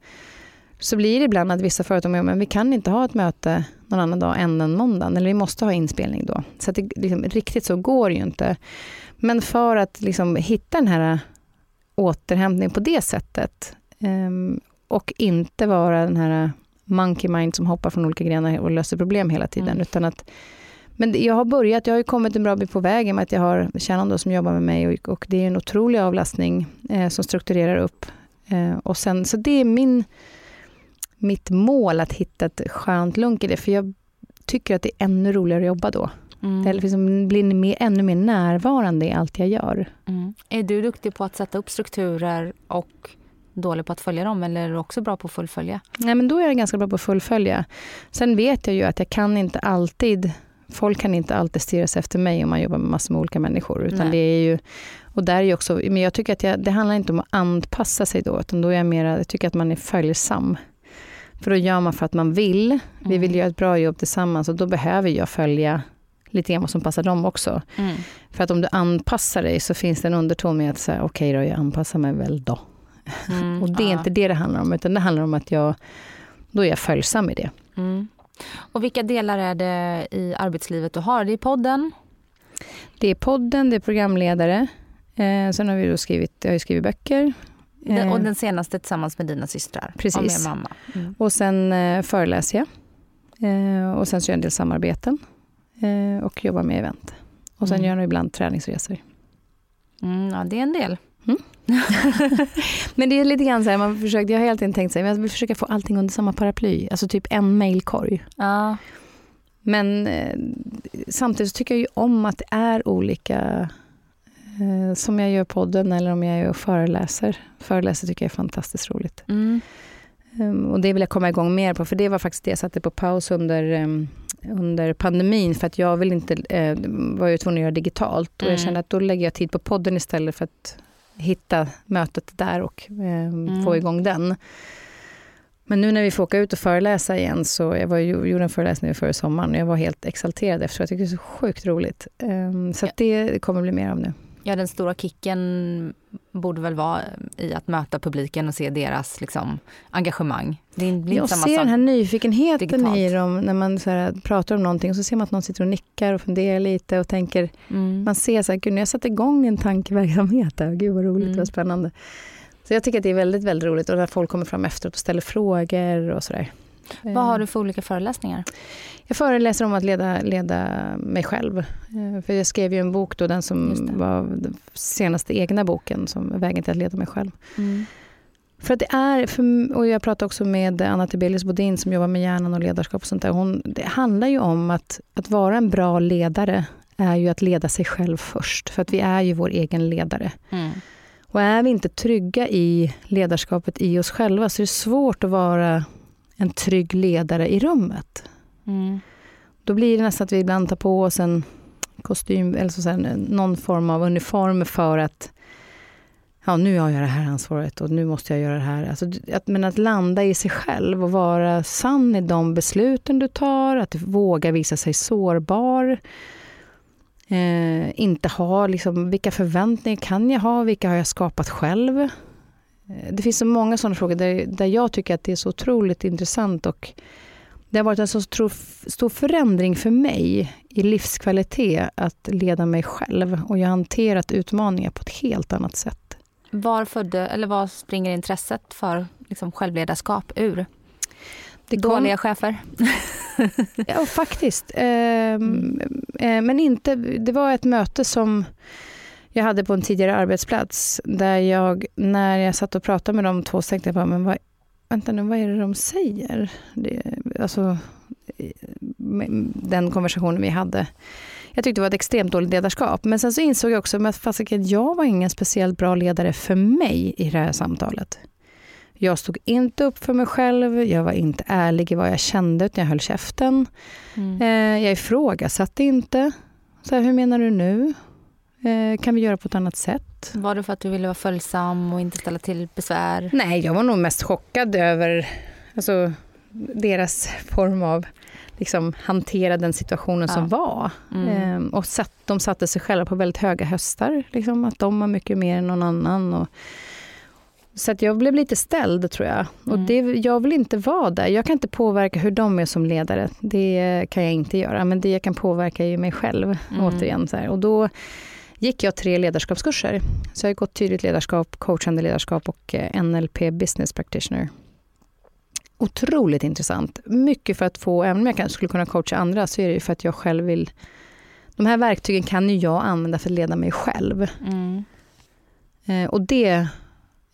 Så blir det ibland att vissa företag men vi kan inte ha ett möte någon annan dag än den måndagen. Eller vi måste ha inspelning då. Så att det, liksom, riktigt så går det ju inte. Men för att liksom, hitta den här återhämtningen på det sättet. ehm, och inte vara den här monkey mind som hoppar från olika grenar och löser problem hela tiden. Mm. Utan att men jag har börjat, jag har ju kommit en bra bit på vägen med att jag har Shannon då som jobbar med mig och, och det är en otrolig avlastning eh, som strukturerar upp. Eh, och sen, så det är min, mitt mål att hitta ett skönt lunk i det, för jag tycker att det är ännu roligare att jobba då. Mm. Eller liksom blir mer, ännu mer närvarande i allt jag gör. Mm. Är du duktig på att sätta upp strukturer och dålig på att följa dem eller är du också bra på att fullfölja? Nej, men då är jag ganska bra på att fullfölja. Sen vet jag ju att jag kan inte alltid, folk kan inte alltid styras efter mig om man jobbar med massor med olika människor. Utan Nej. det är ju, och där är också, men jag tycker att jag, det handlar inte om att anpassa sig då, utan då är jag mera, jag tycker att man är följsam. För då gör man för att man vill. Vi vill Mm. göra ett bra jobb tillsammans och då behöver jag följa lite grann vad som passar dem också. Mm. För att om du anpassar dig så finns det en underton med att säga okej okay då, jag anpassar mig väl då. Mm. Och det är ja. inte det det handlar om, utan det handlar om att jag, då är jag följsam i det. Mm. Och vilka delar är det i arbetslivet du har? Det är podden? Det är podden, det är programledare. Eh, sen har vi då skrivit, jag har skrivit böcker. Den, och Eh, den senaste tillsammans med dina systrar? Precis. Och mamma? Mm. Och sen eh, föreläser jag. Eh, och sen så gör jag en del samarbeten. Eh, och jobbar med event. Och sen Mm. gör jag ibland träningsresor. Mm, ja, det är en del. Men det är lite grann så här, man försökte, jag har hela tiden tänkt så här, jag vill försöka få allting under samma paraply. Alltså typ en mailkorg. Ja. Men eh, samtidigt så tycker jag ju om att det är olika, eh, som jag gör podden eller om jag gör föreläser. Föreläser tycker jag är fantastiskt roligt. Mm. Um, och det vill jag komma igång mer på, för det var faktiskt det jag satte på paus under, um, under pandemin, för att jag vill inte, uh, var ju tvungen att göra digitalt. Och Mm. jag kände att då lägger jag tid på podden istället för att hitta mötet där och um, Mm. få igång den. Men nu när vi får åka ut och föreläsa igen, så jag var, gjorde en föreläsning förra sommaren och jag var helt exalterad efter jag tycker det är så sjukt roligt. Um, så att det kommer bli mer av nu. Ja, den stora kicken borde väl vara i att möta publiken och se deras liksom, engagemang. Det blir Jag samma ser den här nyfikenheten digitalt. i dem när man så här, pratar om någonting och så ser man att någon sitter och nickar och funderar lite och tänker, Mm. man ser så här, gud nu har jag satt igång en tankeverksamhet där, gud vad roligt, Mm. vad spännande. Så jag tycker att det är väldigt, väldigt roligt och när folk kommer fram efteråt och ställer frågor och sådär. Vad har du för olika föreläsningar? Jag föreläser om att leda, leda mig själv. Eh, För jag skrev ju en bok då, den som var den senaste egna boken, som Vägen till att leda mig själv. Mm. För att det är, för, och jag pratade också med Anna Tibelius Bodin som jobbar med hjärnan och ledarskap och sånt där. Hon, det handlar ju om att, att vara en bra ledare är ju att leda sig själv först. För att vi är ju vår egen ledare. Mm. Och är vi inte trygga i ledarskapet i oss själva så är det svårt att vara en trygg ledare i rummet. Mm. Då blir det nästan att vi ibland tar på oss en kostym, eller så säga, någon form av uniform för att ja, nu har jag det här ansvaret och nu måste jag göra det här. Alltså, att, men att landa i sig själv och vara sann i de besluten du tar, att våga visa sig sårbar. Eh, inte ha, liksom, vilka förväntningar kan jag ha? Vilka har jag skapat själv? Eh, det finns så många sådana frågor där, där jag tycker att det är så otroligt intressant och det har varit en så stor, stor förändring för mig i livskvalitet att leda mig själv och jag har hanterat utmaningar på ett helt annat sätt. Var födde, eller var springer intresset för liksom, självledarskap ur? Det kom- Dåliga chefer? Ja, faktiskt. Ehm, eh, men inte, det var ett möte som jag hade på en tidigare arbetsplats där jag, när jag satt och pratade med de två, så tänkte jag bara, men vad, vänta nu, vad är det de säger? Det, alltså, den konversationen vi hade. Jag tyckte det var ett extremt dåligt ledarskap. Men sen så insåg jag också att fasiken, jag var ingen speciellt bra ledare för mig i det här samtalet. Jag stod inte upp för mig själv, jag var inte ärlig i vad jag kände, utan jag höll käften. Mm. Eh, jag ifrågasatte inte. Så här, hur menar du nu? Eh, kan vi göra på ett annat sätt? Var det för att du ville vara följsam och inte ställa till besvär? Nej, jag var nog mest chockad över alltså, deras form av liksom, hantera den situationen Ja. som var. Mm. Ehm, och satt, de satte sig själva på väldigt höga höstar. Liksom, att de var mycket mer än någon annan. Och, så att jag blev lite ställd, tror jag. Och Mm. det, jag vill inte vara där. Jag kan inte påverka hur de är som ledare. Det kan jag inte göra. Men det jag kan påverka är ju mig själv. Mm. återigen. Så här. Och då gick jag tre ledarskapskurser. Så jag har gått tydligt ledarskap, coachande ledarskap och eh, NLP business practitioner. Otroligt intressant. Mycket för att få, även om jag kanske skulle kunna coacha andra, så är det ju för att jag själv vill... De här verktygen kan ju jag använda för att leda mig själv. Mm. Eh, och det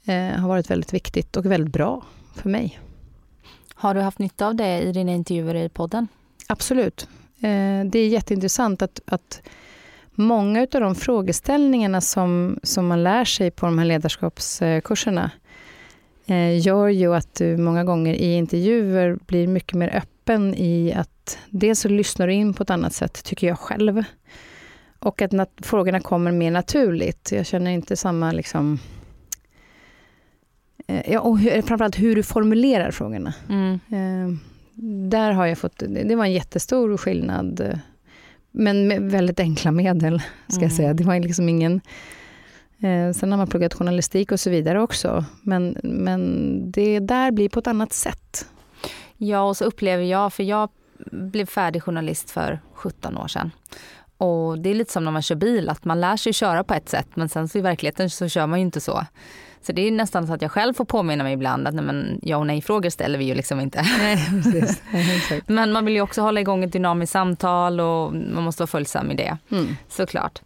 eh, har varit väldigt viktigt och väldigt bra för mig. Har du haft nytta av det i dina intervjuer i podden? Absolut. Det är jätteintressant att, att många av de frågeställningarna som, som man lär sig på de här ledarskapskurserna eh, gör ju att du många gånger i intervjuer blir mycket mer öppen i att dels så lyssnar du in på ett annat sätt, tycker jag själv. Och att frågorna kommer mer naturligt. Jag känner inte samma liksom... Eh, ja, och hur, framförallt hur du formulerar frågorna. Mm. Eh, där har jag fått, det var en jättestor skillnad. Men med väldigt enkla medel, ska mm. jag säga. Det var liksom ingen... Eh, sen har man pluggat journalistik och så vidare också. Men, men det där blir på ett annat sätt. Ja, och så upplever jag, för jag blev färdig journalist för 17 år sedan. Och det är lite som när man kör bil, att man lär sig köra på ett sätt men sen så i verkligheten så kör man ju inte så. Så det är nästan så att jag själv får påminna mig ibland att nej, men ja och nej-frågor ställer vi ju liksom inte. Nej, men man vill ju också hålla igång ett dynamiskt samtal och man måste vara följsam i det. Mm. Såklart.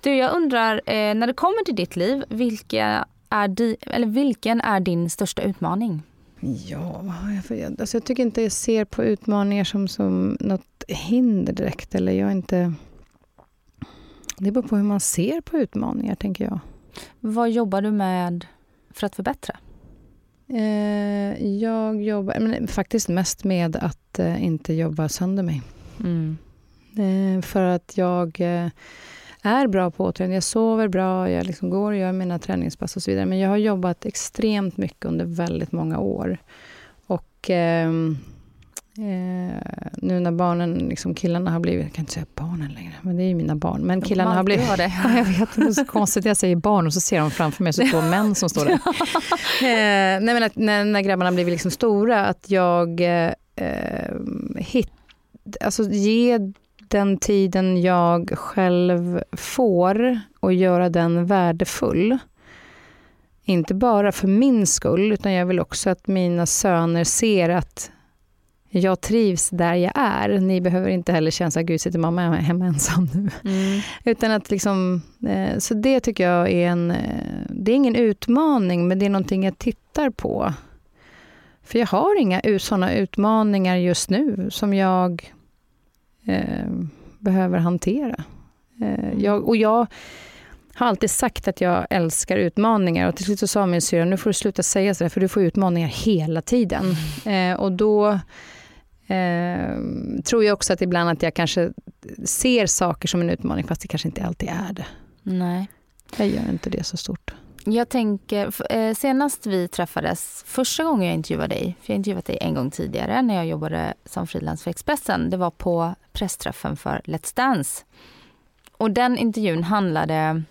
Du, jag undrar, eh, när det kommer till ditt liv, vilka är di, eller vilken är din största utmaning? Ja, jag, alltså jag tycker inte jag ser på utmaningar som, som något hinder direkt. Eller jag inte... Det beror på hur man ser på utmaningar, tänker jag. Vad jobbar du med för att förbättra? Eh, jag jobbar men faktiskt mest med att eh, inte jobba sönder mig. Mm. Eh, för att jag är bra på återhämtning. Jag sover bra, jag liksom går och gör mina träningspass och så vidare. Men jag har jobbat extremt mycket under väldigt många år. Och ehm, Eh, nu när barnen, liksom killarna har blivit, jag kan inte säga barnen längre, men det är ju mina barn. Men killarna har blivit... Har det. jag vet, det är så konstigt, jag säger barn och så ser de framför mig så två män som står där. eh, nej, men att, när, när grabbarna blivit liksom stora, att jag eh, hit, alltså ge den tiden jag själv får och göra den värdefull. Inte bara för min skull, utan jag vill också att mina söner ser att jag trivs där jag är. Ni behöver inte heller känna att gud sitter mamma hemma ensam nu. Mm. Utan att liksom, eh, så det tycker jag är en, eh, det är ingen utmaning men det är någonting jag tittar på. För jag har inga sådana utmaningar just nu som jag eh, behöver hantera. Eh, mm. jag, och jag har alltid sagt att jag älskar utmaningar och till slut så sa min syra, nu får du sluta säga sådär för du får utmaningar hela tiden. Mm. Eh, och då Eh, tror jag också att ibland att jag kanske ser saker som en utmaning fast det kanske inte alltid är det. Nej. Jag gör inte det så stort. Jag tänker, eh, senast vi träffades, första gången jag intervjuade dig, för jag har intervjuat dig en gång tidigare när jag jobbade som frilans för Expressen, det var på pressträffen för Let's Dance. Och den intervjun handlade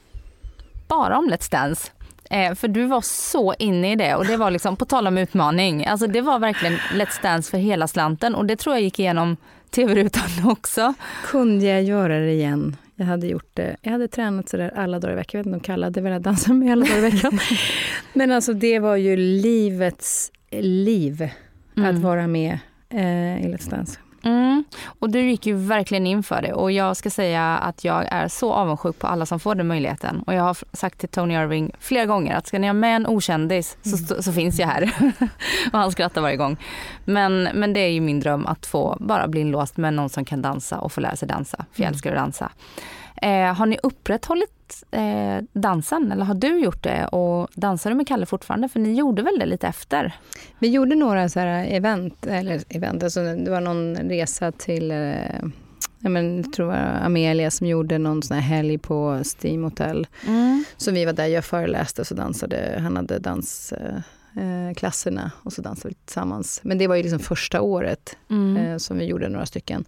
bara om Let's Dance. Eh, för du var så inne i det och det var liksom, på tal om utmaning, alltså det var verkligen Let's Dance för hela slanten och det tror jag gick igenom tv-rutan också. Kunde jag göra det igen? Jag hade gjort det. Jag hade tränat sådär alla dagar i veckan. Jag vet inte om Kalle hade velat dansa med alla dagar i veckan. Men alltså det var ju livets liv mm. att vara med eh, i Let's Dance. Mm. Och du gick ju verkligen in för det och jag ska säga att jag är så avundsjuk på alla som får den möjligheten. Och jag har sagt till Tony Irving flera gånger att ska ni ha med en okändis så, mm. så finns jag här. och han skrattar varje gång. Men, men det är ju min dröm att få bara bli inlåst med någon som kan dansa och få lära sig dansa. För jag mm. älskar att dansa. Eh, har ni upprätthållit eh, dansen eller har du gjort det och dansar du med Kalle fortfarande? För ni gjorde väl det lite efter? Vi gjorde några så här event, eller event, alltså det var någon resa till eh, jag, men, jag tror det var Amelia som gjorde någon sån här helg på Steam Hotel. Mm. Så vi var där, jag föreläste så dansade, han hade dansklasserna och så dansade vi tillsammans. Men det var ju liksom första året mm. eh, som vi gjorde några stycken.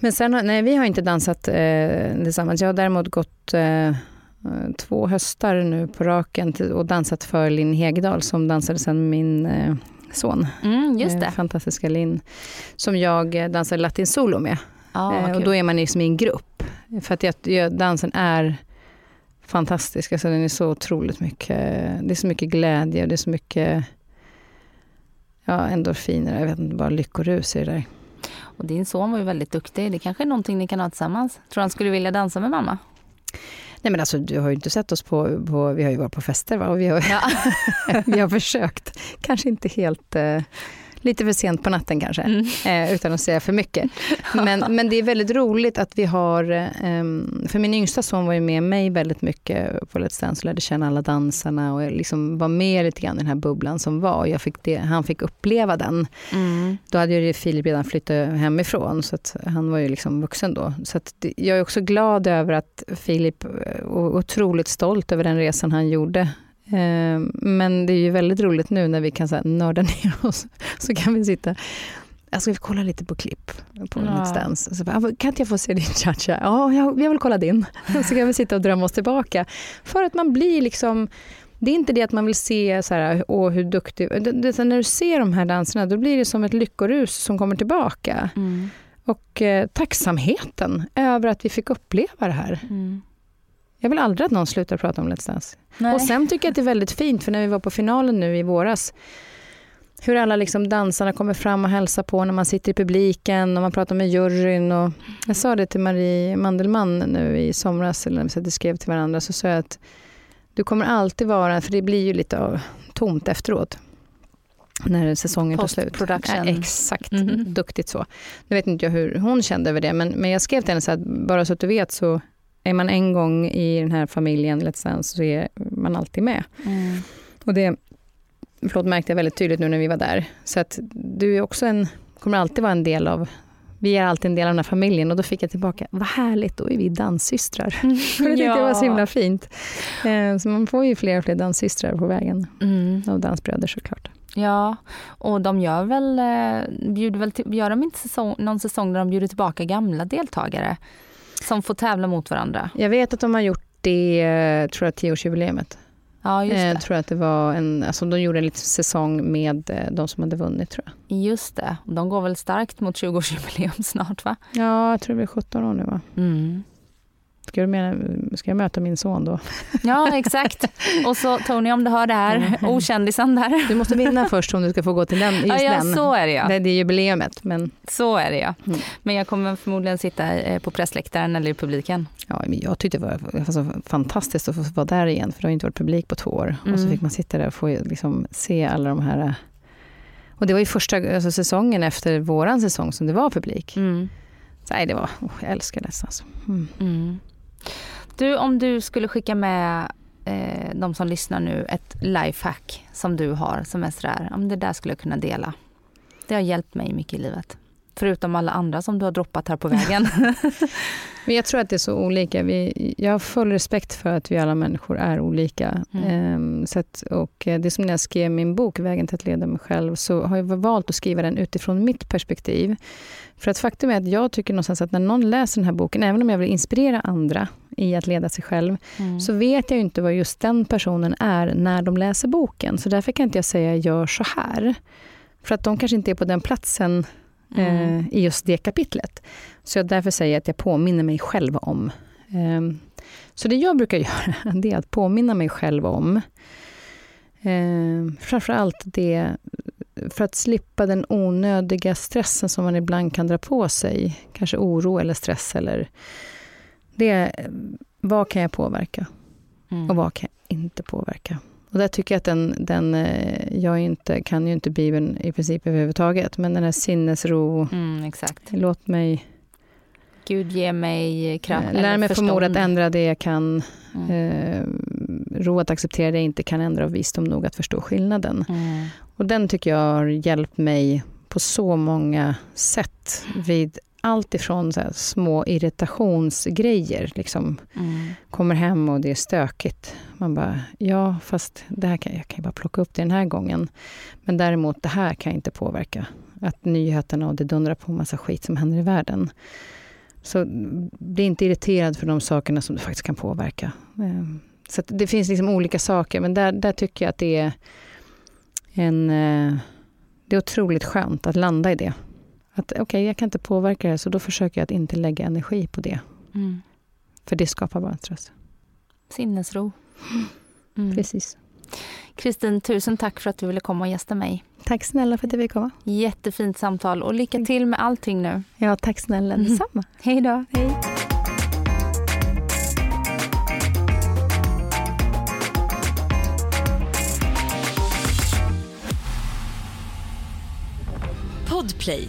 Men sen, nej vi har inte dansat eh, tillsammans. Jag har däremot gått eh, två höstar nu på raken till, och dansat för Linn Hegedal som dansade sen min eh, son. Mm, just det. Eh, fantastiska Linn. Som jag eh, dansade latin solo med. Ah, eh, och då är man liksom i en grupp. För att jag, jag, dansen är fantastisk. Alltså den är så otroligt mycket, det är så mycket glädje och det är så mycket ja, endorfiner, jag vet inte, bara lyckorus i det där. Och din son var ju väldigt duktig. Det kanske är någonting ni kan ha tillsammans. Tror du han skulle vilja dansa med mamma? Nej men alltså du har ju inte sett oss på, på vi har ju varit på fester va? Och vi har, ja. vi har försökt, kanske inte helt eh, lite för sent på natten kanske, mm. eh, utan att säga för mycket. Men, men det är väldigt roligt att vi har, eh, för min yngsta son var ju med mig väldigt mycket på Let's Dance och lärde känna alla dansarna och liksom var med lite grann i den här bubblan som var. Jag fick det, han fick uppleva den. Mm. Då hade ju Filip redan flyttat hemifrån, så att han var ju liksom vuxen då. Så det, jag är också glad över att Filip, eh, och otroligt stolt över den resan han gjorde men det är ju väldigt roligt nu när vi kan så här, nörda ner oss. Så kan vi sitta jag ska kolla lite på klipp på Ja. Let's Dance. Så bara, "Ah, kan inte jag få se din cha-cha? Ja, jag, jag vill kolla din. Så kan vi sitta och drömma oss tillbaka. För att man blir liksom, det är inte det att man vill se så här, åh hur duktig, det, det, när du ser de här danserna då blir det som ett lyckorus som kommer tillbaka. Mm. Och eh, tacksamheten över att vi fick uppleva det här. Mm. Jag vill aldrig att någon slutar prata om Let's Dance. Nej. Och sen tycker jag att det är väldigt fint, för när vi var på finalen nu i våras, hur alla liksom dansarna kommer fram och hälsar på när man sitter i publiken och man pratar med juryn. Och jag sa det till Marie Mandelmann nu i somras, eller när vi skrev till varandra, så sa jag att du kommer alltid vara, för det blir ju lite av, tomt efteråt, när säsongen tar slut. Ja, exakt, Mhm. duktigt så. Nu vet inte jag hur hon kände över det, men, men jag skrev till henne så att bara så att du vet så är man en gång i den här familjen Let's Dance så är man alltid med. Mm. Och det förlåt, märkte jag väldigt tydligt nu när vi var där. Så att du är också en, kommer alltid vara en del av vi är alltid en del av den här familjen och då fick jag tillbaka, vad härligt, då är vi danssystrar. För det tyckte jag var så himla fint. Eh, Så man får ju fler och fler danssystrar på vägen. Mm. Och dansbröder såklart. Ja, och de gör väl, eh, bjuder väl till, gör de inte säsong, någon säsong där de bjuder tillbaka gamla deltagare som får tävla mot varandra? Jag vet att de har gjort det, eh, tror jag, tioårsjubileet. Ja, just Eh, det. Jag tror att det var en, alltså de gjorde en liten säsong med eh, de som hade vunnit tror jag. Just det. De går väl starkt mot 20-årsjubileum snart va? Ja, jag tror det blir 17 år nu va? Mm. Ska, du mena, ska jag möta min son då? Ja, exakt. Och så Tony, om du hör det här, okändisen där. Du måste vinna först om du ska få gå till den. Just Ja, ja, den. så är det ja. Det, det är jubileumet. Men, Så är det ja. Mm. Men jag kommer förmodligen sitta eh, på pressläktaren eller i publiken. ja, men jag tyckte det var alltså, fantastiskt att få vara där igen, för det har inte varit publik på två år. Och så Mm. fick man sitta där och få liksom, se alla de här... Och det var ju första alltså, säsongen efter våran säsong som det var publik. Mm. Så, nej, det var, oh, jag älskar det. Alltså. Mm. Du, om du skulle skicka med eh, de som lyssnar nu ett lifehack som du har som är sådär, ja, men det där skulle jag kunna dela. Det har hjälpt mig mycket i livet. Förutom alla andra som du har droppat här på vägen. Men jag tror att det är så olika. Vi, jag har full respekt för att vi alla människor är olika. Mm. Ehm, så att, och eh, det är som när jag skrev min bok Vägen till att leda mig själv, så har jag valt att skriva den utifrån mitt perspektiv. För att faktum är att jag tycker någonstans att när någon läser den här boken, även om jag vill inspirera andra i att leda sig själv, Mm. så vet jag inte vad just den personen är när de läser boken. Så därför kan inte jag säga gör så här. För att de kanske inte är på den platsen Mm. eh, i just det kapitlet. Så jag därför säger att jag påminner mig själv om. Ehm, så det jag brukar göra, det är att påminna mig själv om eh, framförallt det, för att slippa den onödiga stressen som man ibland kan dra på sig. Kanske oro eller stress eller det, vad kan jag påverka Mm. och vad kan jag inte påverka? Och där tycker jag att den, den eh, jag inte, kan ju inte Bibeln i princip överhuvudtaget, men den här sinnesro, Mm, exakt. låt mig Gud ge mig kraft. Eh, Lär mig förmåga att ändra det jag kan. Mm. Eh, ro att acceptera det jag inte kan ändra och visdom nog att förstå skillnaden. Mm. Och den tycker jag har hjälpt mig på så många sätt. Vid allt ifrån så små irritationsgrejer. Liksom, Mm. kommer hem och det är stökigt. Man bara, ja fast det här kan, jag kan ju bara plocka upp det den här gången. Men däremot det här kan jag inte påverka. Att nyheterna och det dundrar på massa skit som händer i världen. Så bli inte irriterad för de sakerna som du faktiskt kan påverka. Eh, Så det finns liksom olika saker, men där, där tycker jag att det är en... eh, Det är otroligt skönt att landa i det. Att okej, jag kan inte påverka det, så då försöker jag att inte lägga energi på det. Mm. För det skapar bara stress. Sinnesro. Mm. Precis. Kristin, tusen tack för att du ville komma och gästa mig. Tack snälla för att jag fick komma. Jättefint samtal och lycka till med allting nu. Ja, tack snälla. Mm. Detsamma. Hej då. Hej. Podplay,